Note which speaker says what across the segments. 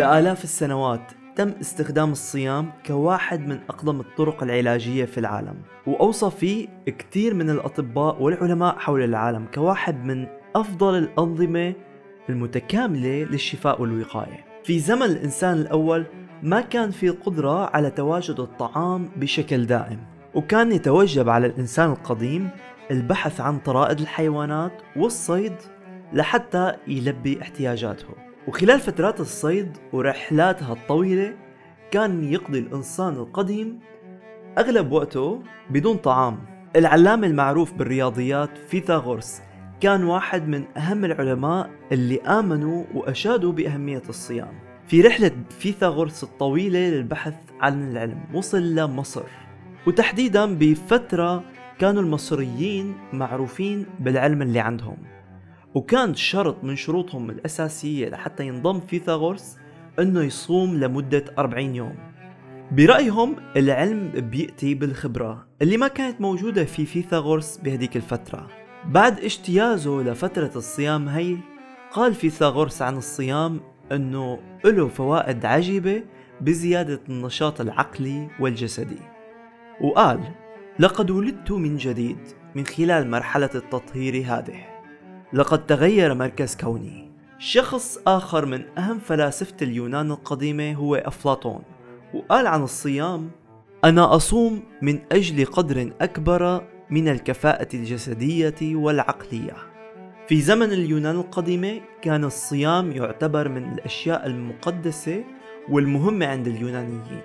Speaker 1: لآلاف السنوات تم استخدام الصيام كواحد من أقدم الطرق العلاجية في العالم. وأوصى فيه كثير من الأطباء والعلماء حول العالم كواحد من أفضل الأنظمة المتكاملة للشفاء والوقاية. في زمن الإنسان الأول ما كان في قدرة على تواجد الطعام بشكل دائم وكان يتوجب على الإنسان القديم البحث عن طرائد الحيوانات والصيد لحتى يلبي احتياجاته. وخلال فترات الصيد ورحلاتها الطويلة كان يقضي الإنسان القديم أغلب وقته بدون طعام. العلامة المعروف بالرياضيات فيثاغورس كان واحد من أهم العلماء اللي آمنوا وأشادوا بأهمية الصيام. في رحلة فيثاغورس الطويلة للبحث عن العلم وصل لمصر وتحديدا بفترة كانوا المصريين معروفين بالعلم اللي عندهم. وكان شرط من شروطهم الأساسية لحتى ينضم فيثاغورس أنه يصوم لمدة 40 يوم. برأيهم العلم بيأتي بالخبرة اللي ما كانت موجودة في فيثاغورس بهديك الفترة. بعد اجتيازه لفترة الصيام هي قال فيثاغورس عن الصيام أنه له فوائد عجيبة بزيادة النشاط العقلي والجسدي. وقال لقد ولدت من جديد من خلال مرحلة التطهير هذه. لقد تغير مركز كوني. شخص آخر من أهم فلاسفة اليونان القديمة هو أفلاطون وقال عن الصيام أنا أصوم من أجل قدر أكبر من الكفاءة الجسدية والعقلية. في زمن اليونان القديمة كان الصيام يعتبر من الأشياء المقدسة والمهمة عند اليونانيين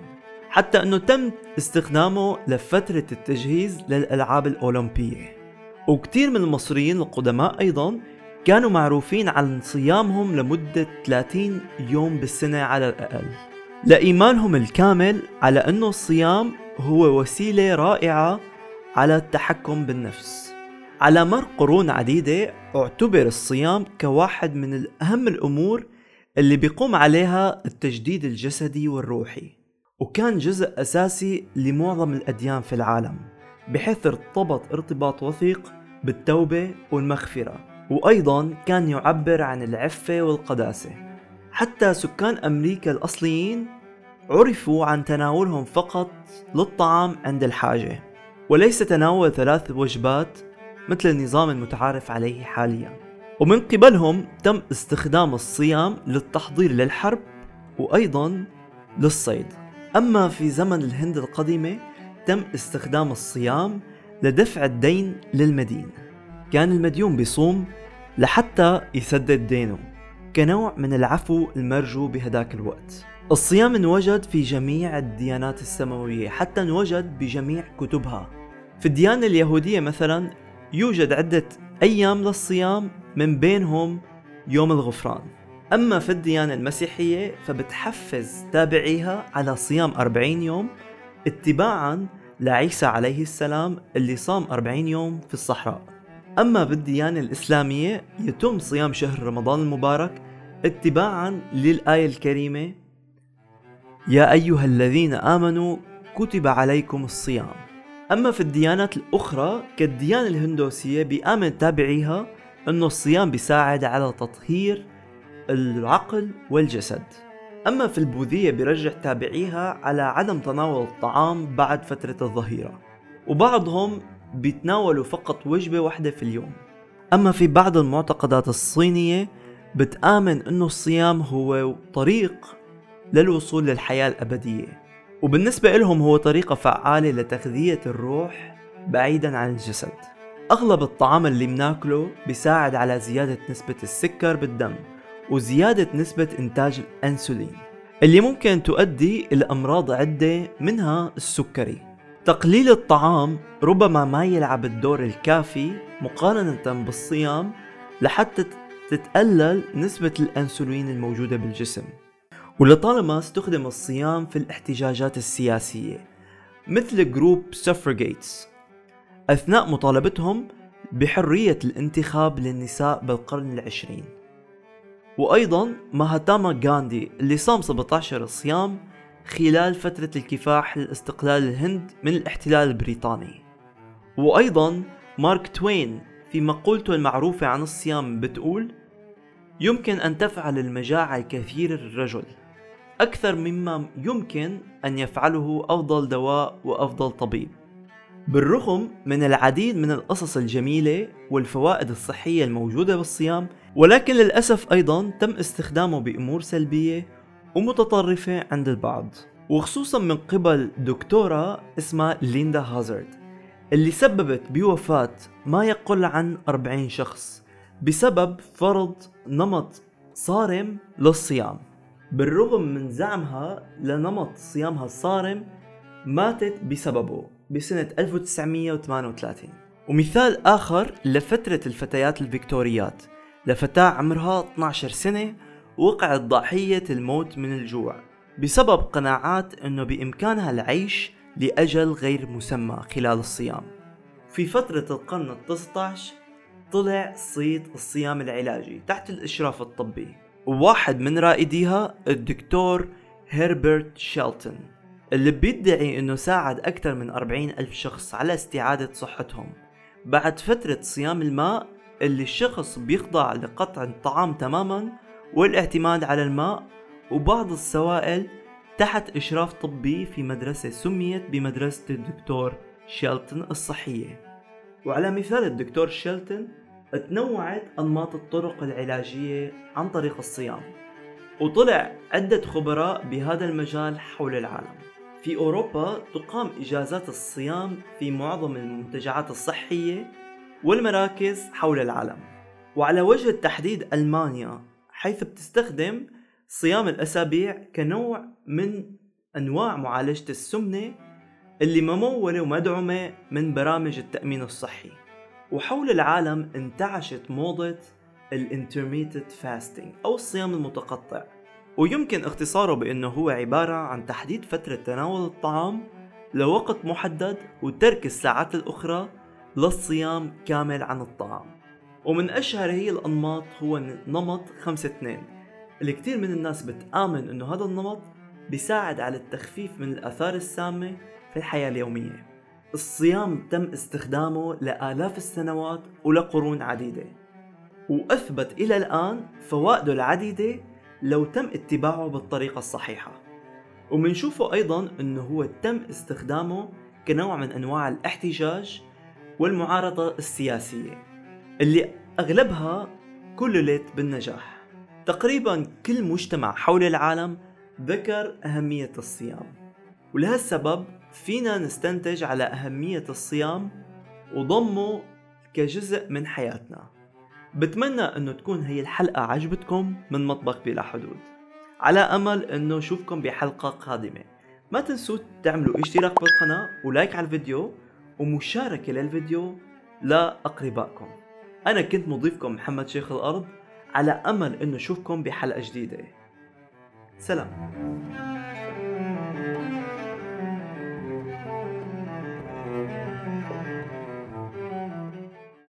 Speaker 1: حتى أنه تم استخدامه لفترة التجهيز للألعاب الأولمبية. وكتير من المصريين القدماء أيضا كانوا معروفين عن صيامهم لمدة 30 يوم بالسنة على الأقل. لإيمانهم الكامل على أنه الصيام هو وسيلة رائعة على التحكم بالنفس. على مر قرون عديدة اعتبر الصيام كواحد من أهم الأمور اللي بيقوم عليها التجديد الجسدي والروحي وكان جزء أساسي لمعظم الأديان في العالم بحيث ارتبط ارتباط وثيق بالتوبة والمغفرة. وأيضا كان يعبر عن العفة والقداسة. حتى سكان أمريكا الأصليين عرفوا عن تناولهم فقط للطعام عند الحاجة. وليس تناول ثلاث وجبات مثل النظام المتعارف عليه حاليا. ومن قبلهم تم استخدام الصيام للتحضير للحرب وأيضا للصيد. أما في زمن الهند القديمة تم استخدام الصيام لدفع الدين للمدين كان المديون بيصوم لحتى يسدد دينه كنوع من العفو المرجو بهداك الوقت. الصيام انوجد في جميع الديانات السماوية حتى انوجد بجميع كتبها. في الديانة اليهودية مثلا يوجد عدة أيام للصيام من بينهم يوم الغفران. أما في الديانة المسيحية فبتحفز تابعيها على صيام 40 يوم اتباعا لعيسى عليه السلام اللي صام 40 يوم في الصحراء. أما بالديانة الإسلامية يتم صيام شهر رمضان المبارك اتباعا للآية الكريمة يا أيها الذين آمنوا كتب عليكم الصيام. أما في الديانات الأخرى كالديانة الهندوسية بيآمن تابعيها أنه الصيام بيساعد على تطهير العقل والجسد. أما في البوذية بيرجح تابعيها على عدم تناول الطعام بعد فترة الظهيرة وبعضهم بيتناولوا فقط وجبة واحدة في اليوم. أما في بعض المعتقدات الصينية بتآمن أنه الصيام هو طريق للوصول للحياة الأبدية وبالنسبة لهم هو طريقة فعالة لتغذية الروح بعيدا عن الجسد. أغلب الطعام اللي بناكله بيساعد على زيادة نسبة السكر بالدم. وزيادة نسبة إنتاج الأنسولين اللي ممكن تؤدي إلى أمراض عدة منها السكري. تقليل الطعام ربما ما يلعب الدور الكافي مقارنة بالصيام لحتى تتقلل نسبة الأنسولين الموجودة بالجسم. ولطالما استخدم الصيام في الاحتجاجات السياسية مثل جروب سفرجيتس أثناء مطالبتهم بحرية الانتخاب للنساء بالقرن العشرين. وأيضا ماهاتاما غاندي اللي صام 17 صيام خلال فترة الكفاح لاستقلال الهند من الاحتلال البريطاني. وأيضا مارك توين في مقولته المعروفة عن الصيام بتقول يمكن أن تفعل المجاعة الكثير الرجل. أكثر مما يمكن أن يفعله أفضل دواء وأفضل طبيب. بالرغم من العديد من القصص الجميلة والفوائد الصحية الموجودة بالصيام ولكن للأسف أيضا تم استخدامه بأمور سلبية ومتطرفة عند البعض وخصوصا من قبل دكتورة اسمها ليندا هازارد اللي سببت بوفاة ما يقل عن 40 شخص بسبب فرض نمط صارم للصيام. بالرغم من زعمها لنمط صيامها الصارم ماتت بسببه. بسنة 1938 ومثال آخر لفترة الفتيات الفيكتوريات. لفتاة عمرها 12 سنة وقعت ضحية الموت من الجوع بسبب قناعات أنه بإمكانها العيش لأجل غير مسمى خلال الصيام. في فترة القرن التسطعش طلع صيت الصيام العلاجي تحت الإشراف الطبي. وواحد من رائديها الدكتور هيربرت شيلتون. اللي بيدعي إنه ساعد أكثر من 40 ألف شخص على استعادة صحتهم. بعد فترة صيام الماء اللي الشخص بيخضع لقطع الطعام تماما والاعتماد على الماء وبعض السوائل تحت إشراف طبي في مدرسة سميت بمدرسة الدكتور شيلتون الصحية. وعلى مثال الدكتور شيلتون تنوعت أنماط الطرق العلاجية عن طريق الصيام وطلع عدة خبراء بهذا المجال حول العالم. في أوروبا تقام إجازات الصيام في معظم المنتجعات الصحية والمراكز حول العالم. وعلى وجه التحديد ألمانيا حيث بتستخدم صيام الأسابيع كنوع من أنواع معالجة السمنة اللي ممولة ومدعومة من برامج التأمين الصحي. وحول العالم انتعشت موضة ال intermittent fasting أو الصيام المتقطع. ويمكن اختصاره بأنه هو عبارة عن تحديد فترة تناول الطعام لوقت محدد وترك الساعات الأخرى للصيام كامل عن الطعام. ومن أشهر هي الأنماط هو نمط خمسة اثنين. اللي كتير من الناس بتآمن أنه هذا النمط بيساعد على التخفيف من الآثار السامة في الحياة اليومية. الصيام تم استخدامه لآلاف السنوات ولقرون عديدة. وأثبت إلى الآن فوائده العديدة لو تم اتباعه بالطريقة الصحيحة. ومنشوفه أيضا أنه هو تم استخدامه كنوع من أنواع الاحتجاج والمعارضة السياسية اللي أغلبها كللت بالنجاح. تقريبا كل مجتمع حول العالم ذكر أهمية الصيام ولهالسبب فينا نستنتج على أهمية الصيام وضمه كجزء من حياتنا. بتمنى إنه تكون هي الحلقة عجبتكم من مطبخ بلا حدود. على أمل إنه أشوفكم بحلقة قادمة. ما تنسوا تعملوا اشتراك بالقناة ولايك على الفيديو ومشاركة للفيديو لأقربائكم. أنا كنت مضيفكم محمد شيخ الأرض. على أمل أنه أشوفكم بحلقة جديدة. سلام.